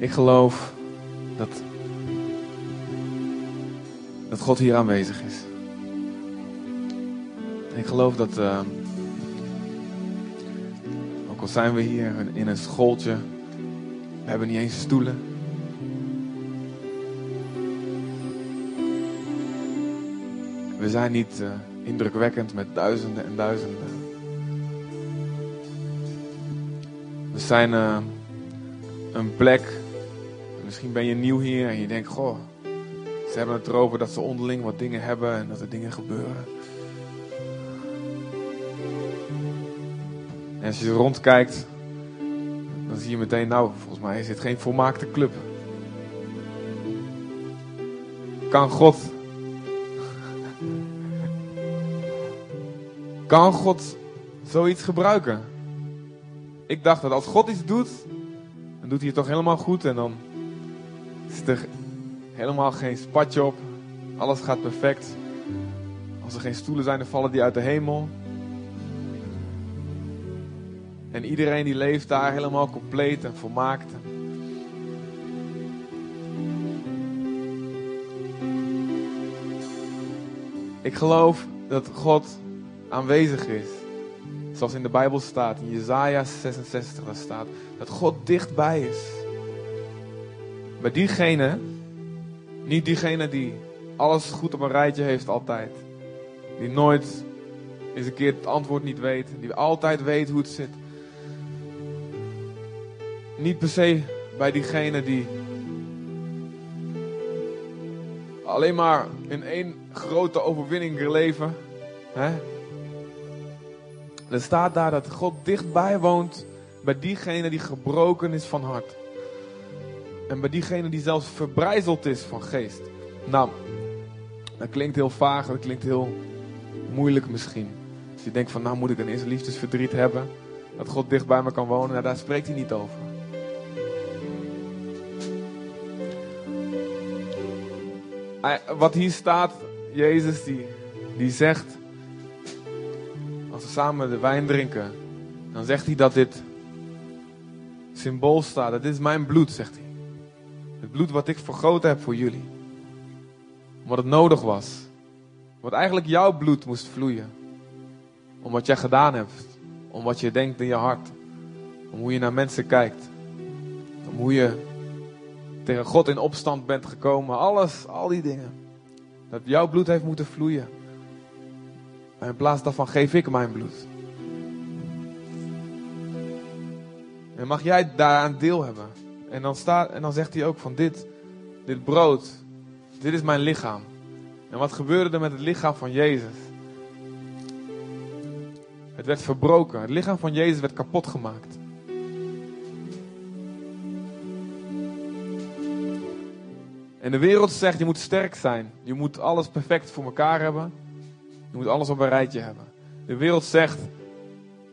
Ik geloof dat, dat God hier aanwezig is. Ik geloof dat, uh, ook al zijn we hier in een schooltje, we hebben niet eens stoelen. We zijn niet uh, indrukwekkend met duizenden en duizenden. We zijn uh, een plek. Misschien ben je nieuw hier en je denkt: Goh, ze hebben het erover dat ze onderling wat dingen hebben en dat er dingen gebeuren. En als je rondkijkt, dan zie je meteen: Nou, volgens mij is dit geen volmaakte club. Kan God Kan God zoiets gebruiken? Ik dacht dat als God iets doet, dan doet hij het toch helemaal goed en dan is er helemaal geen spatje op. Alles gaat perfect. Als er geen stoelen zijn, dan vallen die uit de hemel. En iedereen die leeft daar helemaal compleet en volmaakt. Ik geloof dat God aanwezig is. Zoals in de Bijbel staat, in Jezaja 66, daar staat dat God dichtbij is. Bij diegene, niet diegene die alles goed op een rijtje heeft altijd. Die nooit eens een keer het antwoord niet weet. Die altijd weet hoe het zit. Niet per se bij diegene die alleen maar in één grote overwinning leven. Hè? Er staat daar dat God dichtbij woont bij diegene die gebroken is van hart. En bij diegene die zelfs verbrijzeld is van geest. Nou, dat klinkt heel vaag, dat klinkt heel moeilijk misschien. Als je denkt van, nou moet ik een eerste liefdesverdriet hebben. Dat God dicht bij me kan wonen, nou, daar spreekt hij niet over. Wat hier staat, Jezus die, die zegt, samen de wijn drinken, dan zegt hij dat dit symbool staat. Dat dit is mijn bloed, zegt hij. Het bloed wat ik vergroten heb voor jullie. Omdat het nodig was. Wat eigenlijk jouw bloed moest vloeien. Om wat jij gedaan hebt. Om wat je denkt in je hart. Om hoe je naar mensen kijkt. Om hoe je tegen God in opstand bent gekomen. Alles, al die dingen. Dat jouw bloed heeft moeten vloeien. En in plaats daarvan geef ik mijn bloed. En mag jij daaraan deel hebben. En dan, staat, en dan zegt hij ook van dit, dit brood, dit is mijn lichaam. En wat gebeurde er met het lichaam van Jezus? Het werd verbroken. Het lichaam van Jezus werd kapot gemaakt. En de wereld zegt, je moet sterk zijn. Je moet alles perfect voor elkaar hebben. Je moet alles op een rijtje hebben. De wereld zegt,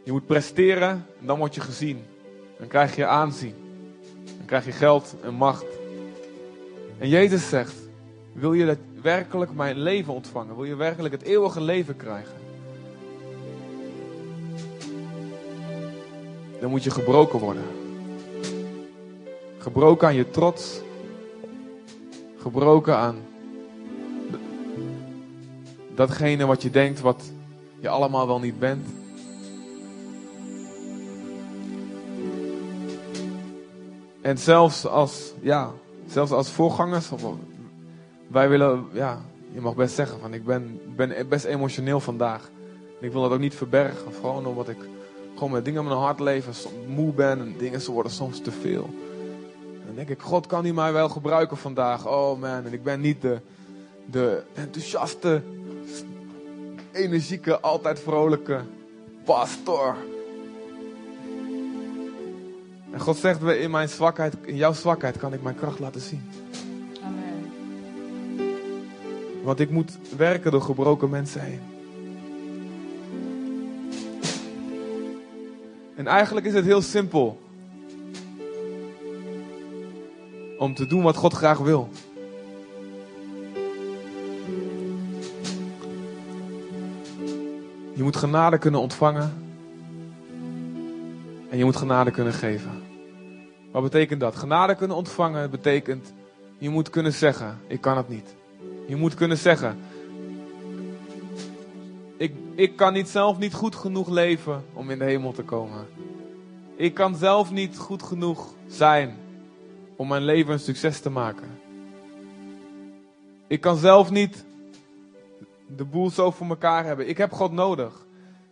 je moet presteren en dan word je gezien. Dan krijg je aanzien. Krijg je geld en macht. En Jezus zegt, wil je dat werkelijk mijn leven ontvangen? Wil je werkelijk het eeuwige leven krijgen? Dan moet je gebroken worden. Gebroken aan je trots. Gebroken aan datgene wat je denkt wat je allemaal wel niet bent. En zelfs als, ja, zelfs als voorgangers, of, wij willen, ja, je mag best zeggen van ik ben, ben best emotioneel vandaag. ik wil dat ook niet verbergen, gewoon omdat ik gewoon met dingen in mijn hart leven, moe ben en dingen ze worden soms te veel. En dan denk ik, God kan die mij wel gebruiken vandaag. Oh man, en ik ben niet de, de enthousiaste energieke, altijd vrolijke pastor. En God zegt, in mijn zwakheid, in jouw zwakheid kan ik mijn kracht laten zien. Amen. Want ik moet werken door gebroken mensen heen. En eigenlijk is het heel simpel. Om te doen wat God graag wil. Je moet genade kunnen ontvangen. En je moet genade kunnen geven. Wat betekent dat? Genade kunnen ontvangen betekent, je moet kunnen zeggen, ik kan het niet. Je moet kunnen zeggen, ik, ik kan niet zelf niet goed genoeg leven om in de hemel te komen. Ik kan zelf niet goed genoeg zijn om mijn leven een succes te maken. Ik kan zelf niet de boel zo voor elkaar hebben. Ik heb God nodig.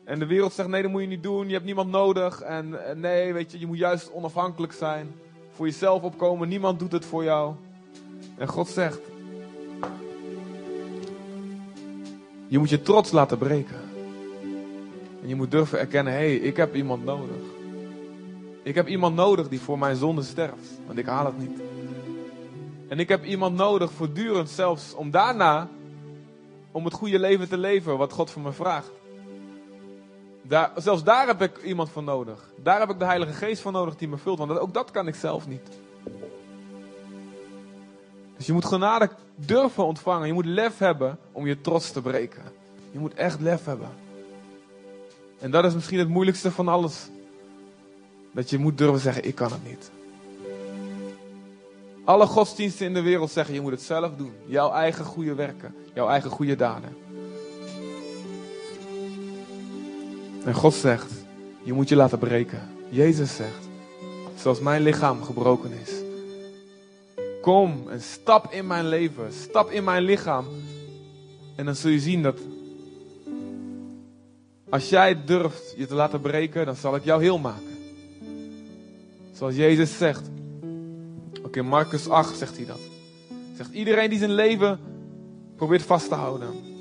En de wereld zegt: nee, dat moet je niet doen. Je hebt niemand nodig. En, nee, weet je, je moet juist onafhankelijk zijn. Voor jezelf opkomen. Niemand doet het voor jou. En God zegt: je moet je trots laten breken. En je moet durven erkennen: hé, hey, ik heb iemand nodig. Ik heb iemand nodig die voor mijn zonde sterft. Want ik haal het niet. En ik heb iemand nodig, voortdurend zelfs, om daarna, om het goede leven te leven wat God van me vraagt. Zelfs daar heb ik iemand voor nodig. Daar heb ik de Heilige Geest voor nodig die me vult, want ook dat kan ik zelf niet. Dus je moet genade durven ontvangen. Je moet lef hebben om je trots te breken. Je moet echt lef hebben. En dat is misschien het moeilijkste van alles. Dat je moet durven zeggen, ik kan het niet. Alle godsdiensten in de wereld zeggen, je moet het zelf doen. Jouw eigen goede werken. Jouw eigen goede daden. En God zegt, je moet je laten breken. Jezus zegt, zoals mijn lichaam gebroken is. Kom en stap in mijn leven. Stap in mijn lichaam. En dan zul je zien dat als jij durft je te laten breken, dan zal ik jou heel maken. Zoals Jezus zegt. Ook in Marcus 8 zegt hij dat. Zegt iedereen die zijn leven probeert vast te houden.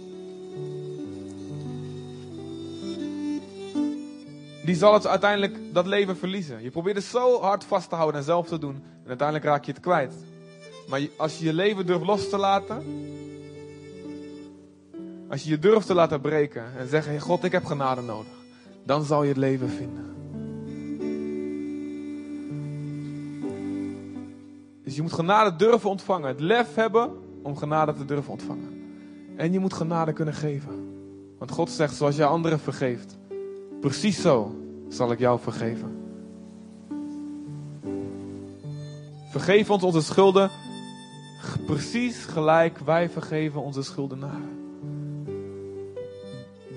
Die zal het uiteindelijk dat leven verliezen. Je probeert het zo hard vast te houden en zelf te doen. En uiteindelijk raak je het kwijt. Maar als je je leven durft los te laten. Als je je durft te laten breken en zeggen: God, ik heb genade nodig. Dan zal je het leven vinden. Dus je moet genade durven ontvangen. Het lef hebben om genade te durven ontvangen. En je moet genade kunnen geven. Want God zegt, zoals je anderen vergeeft, precies zo zal ik jou vergeven. Vergeef ons onze schulden, precies gelijk wij vergeven onze schuldenaren.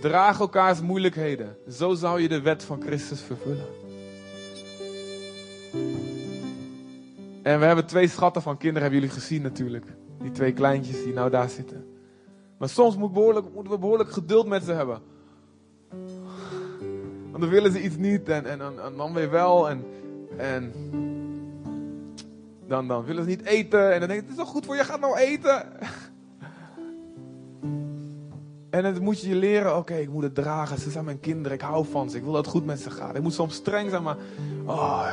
Draag elkaars moeilijkheden, zo zou je de wet van Christus vervullen. En we hebben twee schatten van kinderen, hebben jullie gezien natuurlijk. Die twee kleintjes die nou daar zitten. Maar soms moet behoorlijk, moeten we behoorlijk geduld met ze hebben. Dan willen ze iets niet en, en, en, dan weer wel. En, en dan, dan willen ze niet eten. En dan denk je, het is toch goed voor je, gaat nou eten. En dan moet je je leren, oké, ik moet het dragen. Ze zijn mijn kinderen, ik hou van ze. Ik wil dat het goed met ze gaat. Ik moet soms streng zijn, maar... Oh,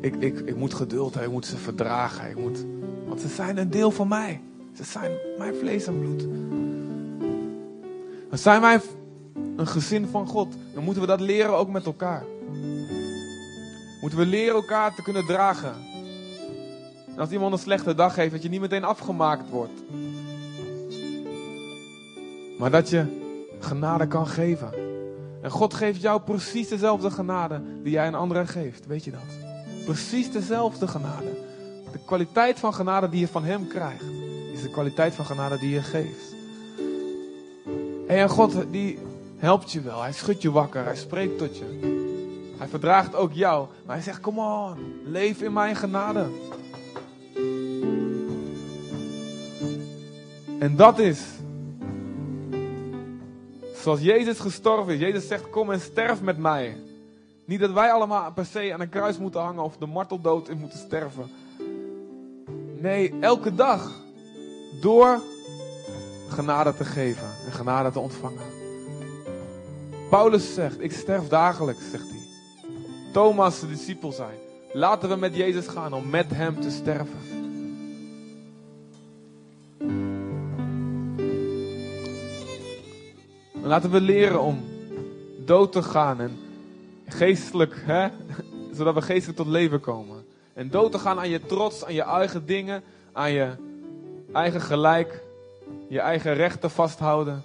ik, ik, ik moet geduld hebben, ik moet ze verdragen. Ik moet, want ze zijn een deel van mij. Ze zijn mijn vlees en bloed. Dan zijn wij een gezin van God. Dan moeten we dat leren ook met elkaar. Moeten we leren elkaar te kunnen dragen. En als iemand een slechte dag heeft, dat je niet meteen afgemaakt wordt. Maar dat je genade kan geven. En God geeft jou precies dezelfde genade die jij een andere geeft. Weet je dat? Precies dezelfde genade. De kwaliteit van genade die je van Hem krijgt, is de kwaliteit van genade die je geeft. En God die helpt je wel. Hij schudt je wakker. Hij spreekt tot je. Hij verdraagt ook jou. Maar hij zegt, kom on, leef in mijn genade. En dat is zoals Jezus gestorven is. Jezus zegt, kom en sterf met mij. Niet dat wij allemaal per se aan een kruis moeten hangen of de marteldood in moeten sterven. Nee, elke dag. Door genade te geven en genade te ontvangen. Paulus zegt, ik sterf dagelijks, zegt hij. Thomas, de discipel, zei, laten we met Jezus gaan om met hem te sterven. laten we leren om dood te gaan en geestelijk, hè? zodat we geestelijk tot leven komen. En dood te gaan aan je trots, aan je eigen dingen, aan je eigen gelijk, je eigen rechten vasthouden,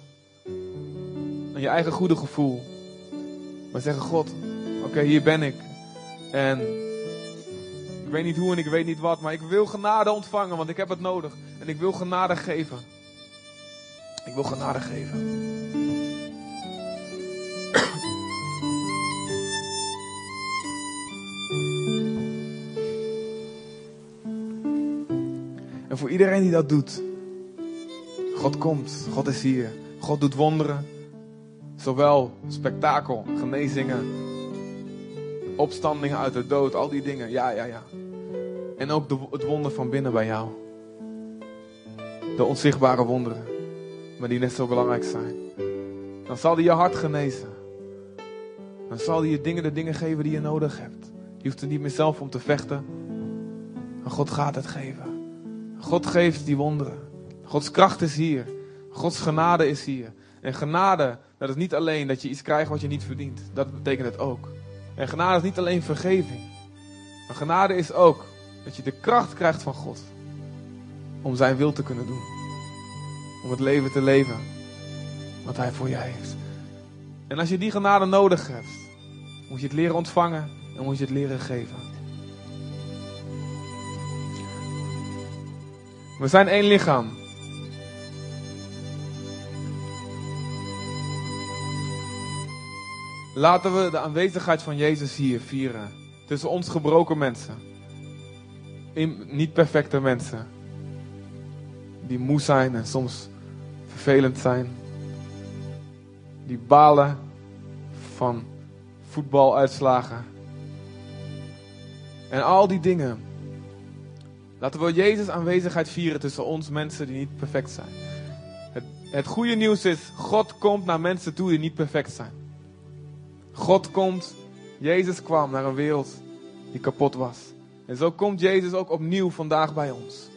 je eigen goede gevoel. Maar zeggen, God, oké, hier ben ik. En weet niet hoe en ik weet niet wat, maar ik wil genade ontvangen, want ik heb het nodig. En ik wil genade geven. Ik wil genade geven. En voor iedereen die dat doet, God komt, God is hier, God doet wonderen. Zowel spektakel, genezingen, opstandingen uit de dood, al die dingen. Ja, ja, ja. En ook de, het wonder van binnen bij jou. De onzichtbare wonderen, maar die net zo belangrijk zijn. Dan zal hij je hart genezen. Dan zal hij je dingen de dingen geven die je nodig hebt. Je hoeft er niet meer zelf om te vechten. Maar God gaat het geven. God geeft die wonderen. Gods kracht is hier. Gods genade is hier. En genade, dat is niet alleen dat je iets krijgt wat je niet verdient. Dat betekent het ook. En genade is niet alleen vergeving. Maar genade is ook dat je de kracht krijgt van God. Om zijn wil te kunnen doen. Om het leven te leven wat hij voor je heeft. En als je die genade nodig hebt, moet je het leren ontvangen en moet je het leren geven. We zijn één lichaam. Laten we de aanwezigheid van Jezus hier vieren. Tussen ons gebroken mensen. niet perfecte mensen. Die moe zijn en soms vervelend zijn. Die balen van voetbaluitslagen. En al die dingen. Laten we Jezus aanwezigheid vieren tussen ons mensen die niet perfect zijn. Het, het goede nieuws is, God komt naar mensen toe die niet perfect zijn. God komt, Jezus kwam naar een wereld die kapot was. En zo komt Jezus ook opnieuw vandaag bij ons.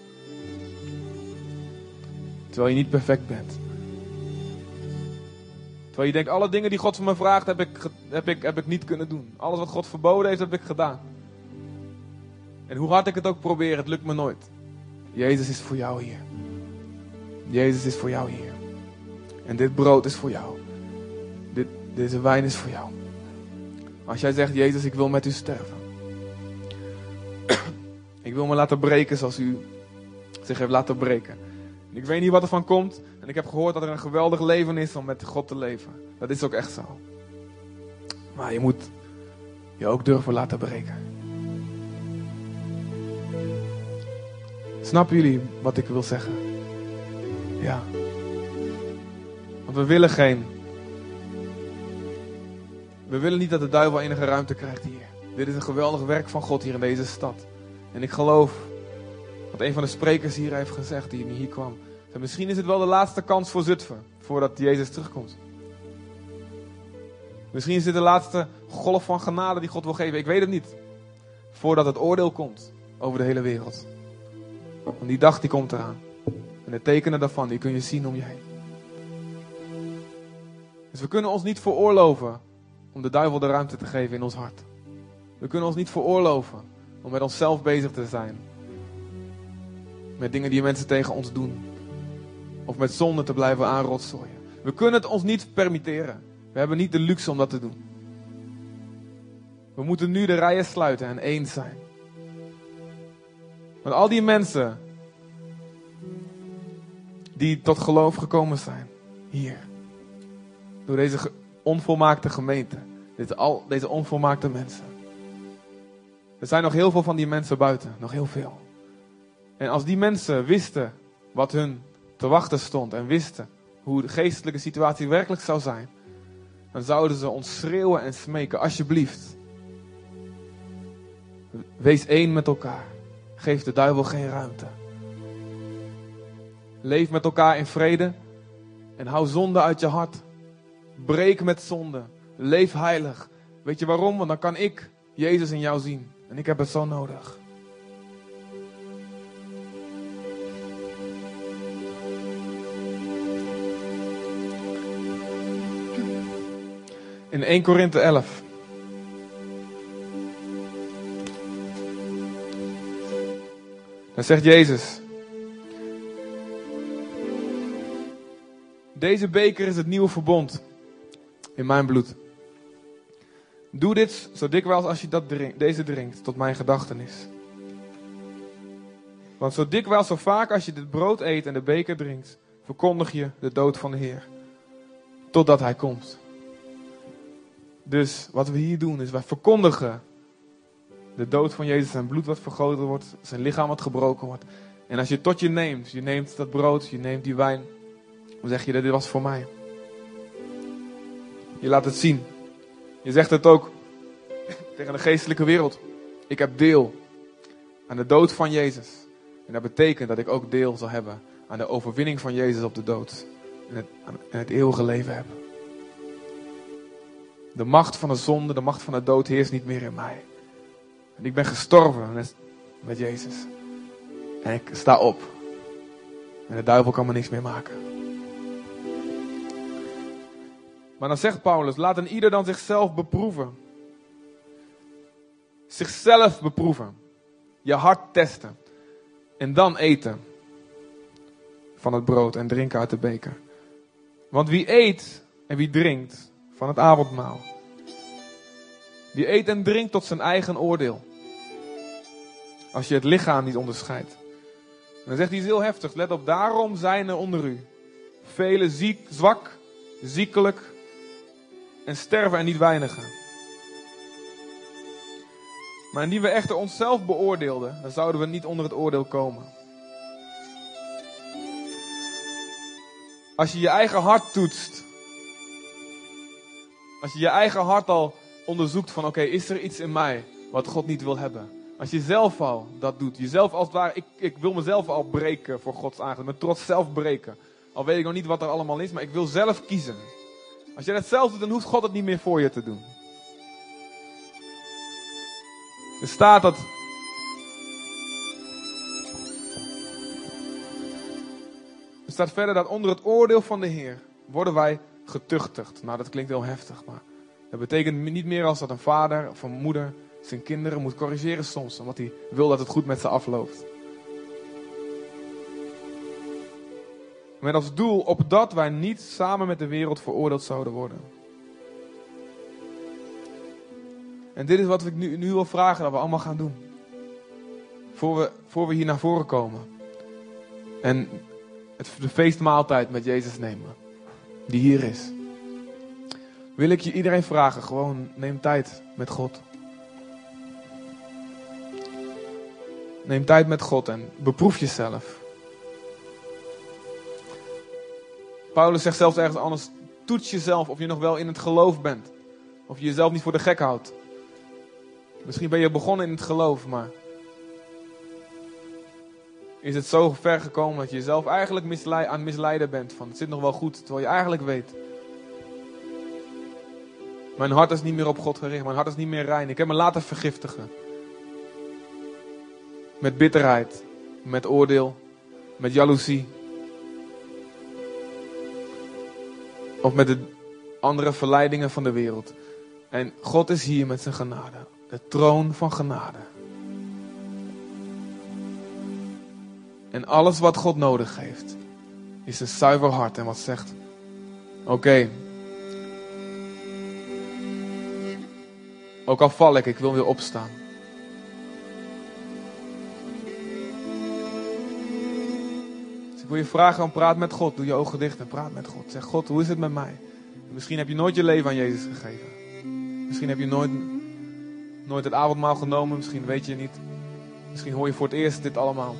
Terwijl je niet perfect bent. Terwijl je denkt, alle dingen die God van me vraagt, heb ik, heb, ik, heb ik niet kunnen doen. Alles wat God verboden heeft, heb ik gedaan. En hoe hard ik het ook probeer, het lukt me nooit. Jezus is voor jou hier. Jezus is voor jou hier. En dit brood is voor jou. Dit, deze wijn is voor jou. Als jij zegt, Jezus, ik wil met u sterven. ik wil me laten breken zoals u zich heeft laten breken. Ik weet niet wat er van komt. En ik heb gehoord dat er een geweldig leven is om met God te leven. Dat is ook echt zo. Maar je moet je ook durven laten breken. Snappen jullie wat ik wil zeggen? Ja. Want we willen geen. We willen niet dat de duivel enige ruimte krijgt hier. Dit is een geweldig werk van God hier in deze stad. En ik geloof wat een van de sprekers hier heeft gezegd, die hier kwam. En misschien is het wel de laatste kans voor Zutphen, voordat Jezus terugkomt. Misschien is dit de laatste golf van genade die God wil geven. Ik weet het niet. Voordat het oordeel komt over de hele wereld. Want die dag die komt eraan. En de tekenen daarvan, die kun je zien om je heen. Dus we kunnen ons niet veroorloven om de duivel de ruimte te geven in ons hart. We kunnen ons niet veroorloven om met onszelf bezig te zijn. Met dingen die mensen tegen ons doen. Of met zonde te blijven aanrotzooien. We kunnen het ons niet permitteren. We hebben niet de luxe om dat te doen. We moeten nu de rijen sluiten en één zijn. Want al die mensen die tot geloof gekomen zijn, hier, door deze onvolmaakte gemeente, dit, al, deze onvolmaakte mensen. Er zijn nog heel veel van die mensen buiten, nog heel veel. En als die mensen wisten wat hun te wachten stond en wisten hoe de geestelijke situatie werkelijk zou zijn, dan zouden ze ons schreeuwen en smeken, alsjeblieft. Wees één met elkaar. Geef de duivel geen ruimte. Leef met elkaar in vrede en hou zonde uit je hart. Breek met zonde. Leef heilig. Weet je waarom? Want dan kan ik Jezus in jou zien. En ik heb het zo nodig. In 1 Korinthe 11. Dan zegt Jezus. Deze beker is het nieuwe verbond in mijn bloed. Doe dit zo dikwijls als je dat drink, deze drinkt tot mijn gedachtenis. Want zo dikwijls, zo vaak als je dit brood eet en de beker drinkt, verkondig je de dood van de Heer. Totdat Hij komt. Dus wat we hier doen, is wij verkondigen de dood van Jezus, zijn bloed wat vergoten wordt, zijn lichaam wat gebroken wordt. En als je tot je neemt, je neemt dat brood, je neemt die wijn, dan zeg je dat dit was voor mij. Je laat het zien. Je zegt het ook tegen de geestelijke wereld. Ik heb deel aan de dood van Jezus. En dat betekent dat ik ook deel zal hebben aan de overwinning van Jezus op de dood. En het, en het eeuwige leven heb. De macht van de zonde, de macht van de dood heerst niet meer in mij. En ik ben gestorven met Jezus. En ik sta op. En de duivel kan me niks meer maken. Maar dan zegt Paulus, laat een ieder dan zichzelf beproeven. Zichzelf beproeven. Je hart testen. En dan eten van het brood en drinken uit de beker. Want wie eet en wie drinkt van het avondmaal, die eet en drinkt tot zijn eigen oordeel. Als je het lichaam niet onderscheidt. En dan zegt hij iets heel heftig. Let op, daarom zijn er onder u vele ziek, zwak, ziekelijk en sterven en niet weinigen. Maar indien we echter onszelf beoordeelden, dan zouden we niet onder het oordeel komen. Als je je eigen hart toetst, als je je eigen hart al onderzoekt van oké, is er iets in mij wat God niet wil hebben? Als je zelf al dat doet, jezelf als het ware, ik, ik wil mezelf al breken voor Gods aangezicht, mijn trots zelf breken. Al weet ik nog niet wat er allemaal is, maar ik wil zelf kiezen. Als je dat zelf doet, dan hoeft God het niet meer voor je te doen. Er staat dat. Er staat verder dat onder het oordeel van de Heer worden wij getuchtigd. Nou, dat klinkt heel heftig, maar dat betekent niet meer als dat een vader of een moeder zijn kinderen moet corrigeren soms, omdat hij wil dat het goed met ze afloopt. Met als doel opdat wij niet samen met de wereld veroordeeld zouden worden. En dit is wat ik nu, nu wil vragen dat we allemaal gaan doen. Voor we, voor we hier naar voren komen. En het, de feestmaaltijd met Jezus nemen. Die hier is. Wil ik je iedereen vragen, gewoon neem tijd met God. Neem tijd met God en beproef jezelf. Paulus zegt zelfs ergens anders: toets jezelf of je nog wel in het geloof bent. Of je jezelf niet voor de gek houdt. Misschien ben je begonnen in het geloof, maar is het zo ver gekomen dat je jezelf eigenlijk misleid, aan misleiden bent van het zit nog wel goed, terwijl je eigenlijk weet. Mijn hart is niet meer op God gericht, mijn hart is niet meer rein. Ik heb me laten vergiftigen. Met bitterheid, met oordeel, met jaloezie. Of met de andere verleidingen van de wereld. En God is hier met zijn genade. De troon van genade. En alles wat God nodig heeft, is een zuiver hart en wat zegt: Oké. Ook al val ik, ik wil weer opstaan. Wil je vragen om praat met God. Doe je ogen dicht en praat met God. Zeg God, hoe is het met mij? Misschien heb je nooit je leven aan Jezus gegeven. Misschien heb je nooit nooit het avondmaal genomen, misschien weet je niet. Misschien hoor je voor het eerst dit allemaal.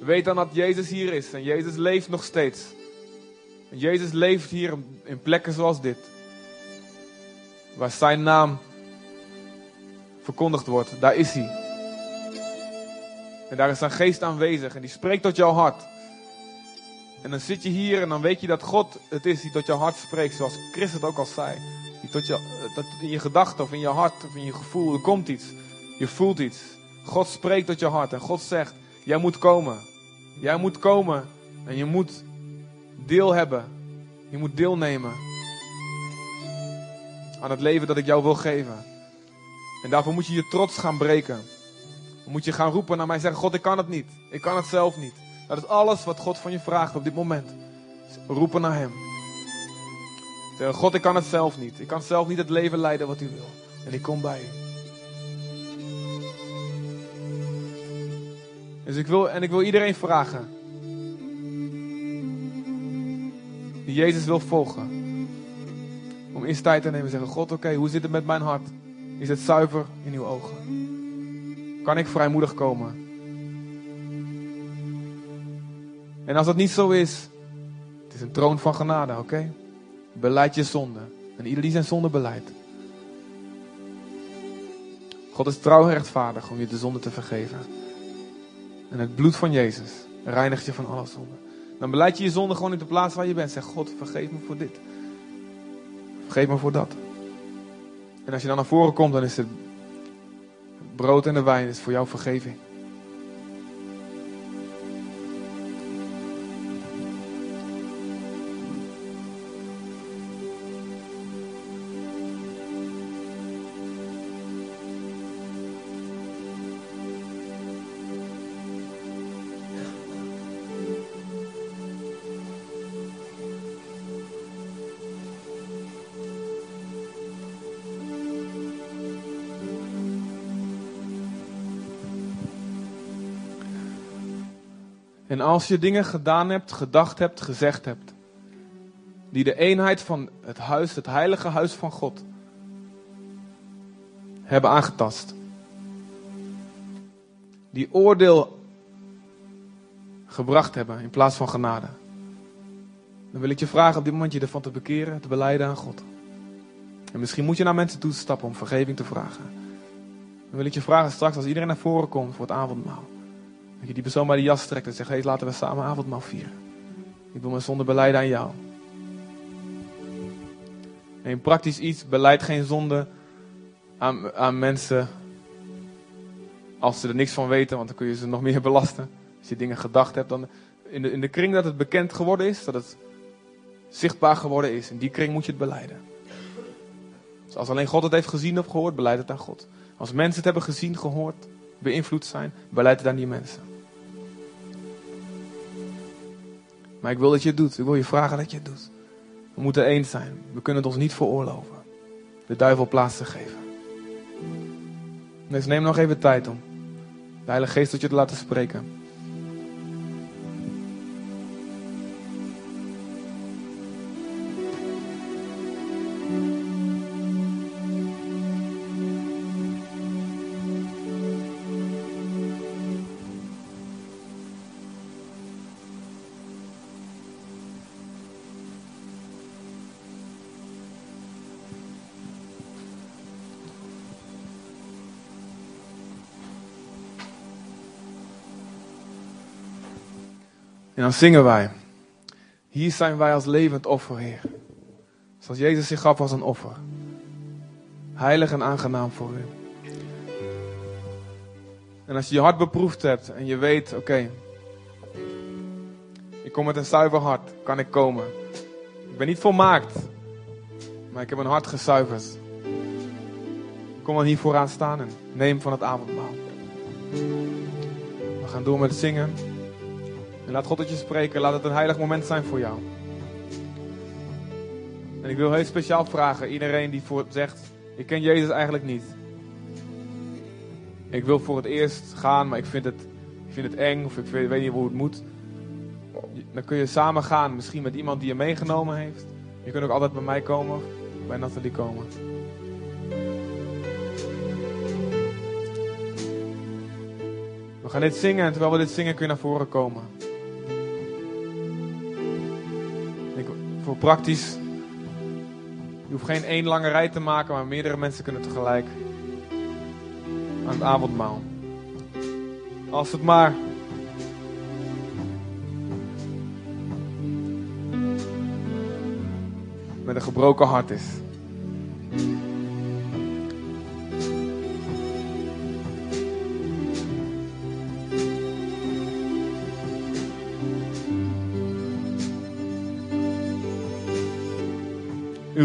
Weet dan dat Jezus hier is en Jezus leeft nog steeds. En Jezus leeft hier in plekken zoals dit. Waar zijn naam verkondigd wordt, daar is hij. En daar is zijn geest aanwezig en die spreekt tot jouw hart. En dan zit je hier en dan weet je dat God het is die tot jouw hart spreekt, zoals Chris het ook al zei. Die tot je, dat in je gedachten of in je hart of in je gevoel, er komt iets. Je voelt iets. God spreekt tot je hart en God zegt, jij moet komen. Jij moet komen en je moet deel hebben. Je moet deelnemen aan het leven dat ik jou wil geven. En daarvoor moet je je trots gaan breken. Dan moet je gaan roepen naar mij en zeggen, God, ik kan het niet. Ik kan het zelf niet. Dat is alles wat God van je vraagt op dit moment. Roepen naar Hem. Zeg, God, ik kan het zelf niet. Ik kan zelf niet het leven leiden wat U wil. En ik kom bij U. Dus ik wil, en ik wil iedereen vragen. Die Jezus wil volgen. Om eerst tijd te nemen en zeggen: God, oké, hoe zit het met mijn hart? Is het zuiver in uw ogen? Kan ik vrijmoedig komen? En als dat niet zo is, het is een troon van genade, oké? Beleid je zonde. En ieder die zijn zonde beleidt. God is trouw en rechtvaardig om je de zonde te vergeven. En het bloed van Jezus reinigt je van alle zonde. Dan beleid je je zonde gewoon in de plaats waar je bent. Zeg, God, vergeef me voor dit. Vergeef me voor dat. En als je dan naar voren komt, dan is het brood en de wijn is voor jouw vergeving. En als je dingen gedaan hebt, gedacht hebt, gezegd hebt, die de eenheid van het huis, het heilige huis van God, hebben aangetast, die oordeel gebracht hebben in plaats van genade, dan wil ik je vragen op dit moment je ervan te bekeren, te beleiden aan God. En misschien moet je naar mensen toe stappen om vergeving te vragen. Dan wil ik je vragen straks als iedereen naar voren komt voor het avondmaal. Dat je die persoon bij de jas trekt en zegt, hé, laten we samen avondmaal vieren. Ik wil mijn zonde beleiden aan jou. En praktisch iets, beleid geen zonde aan, aan mensen als ze er niks van weten, want dan kun je ze nog meer belasten. Als je dingen gedacht hebt, dan in de, in de kring dat het bekend geworden is, dat het zichtbaar geworden is, in die kring moet je het beleiden. Dus als alleen God het heeft gezien of gehoord, beleid het aan God. Als mensen het hebben gezien, gehoord, beïnvloed zijn, beleid het aan die mensen. Maar ik wil dat je het doet. Ik wil je vragen dat je het doet. We moeten eens zijn. We kunnen het ons niet veroorloven. De duivel plaats te geven. Dus neem nog even tijd om de Heilige Geest tot je te laten spreken. En dan zingen wij. Hier zijn wij als levend offer, Heer. Zoals Jezus zich gaf als een offer. Heilig en aangenaam voor u. En als je je hart beproefd hebt en je weet, oké, ik kom met een zuiver hart, kan ik komen. Ik ben niet volmaakt, maar ik heb een hart gezuiverd. Kom dan hier vooraan staan en neem van het avondmaal. We gaan door met zingen. En laat God tot je spreken. Laat het een heilig moment zijn voor jou. En ik wil heel speciaal vragen, iedereen die voor zegt, ik ken Jezus eigenlijk niet. Ik wil voor het eerst gaan, maar ik vind het, ik vind het eng of ik weet, weet niet hoe het moet. Dan kun je samen gaan, misschien met iemand die je meegenomen heeft. Je kunt ook altijd bij mij komen, bij Nathalie komen. We gaan dit zingen en terwijl we dit zingen kun je naar voren komen. Voor praktisch. Je hoeft geen één lange rij te maken, maar meerdere mensen kunnen tegelijk aan het avondmaal. Als het maar met een gebroken hart is.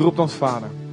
Roept ons Vader.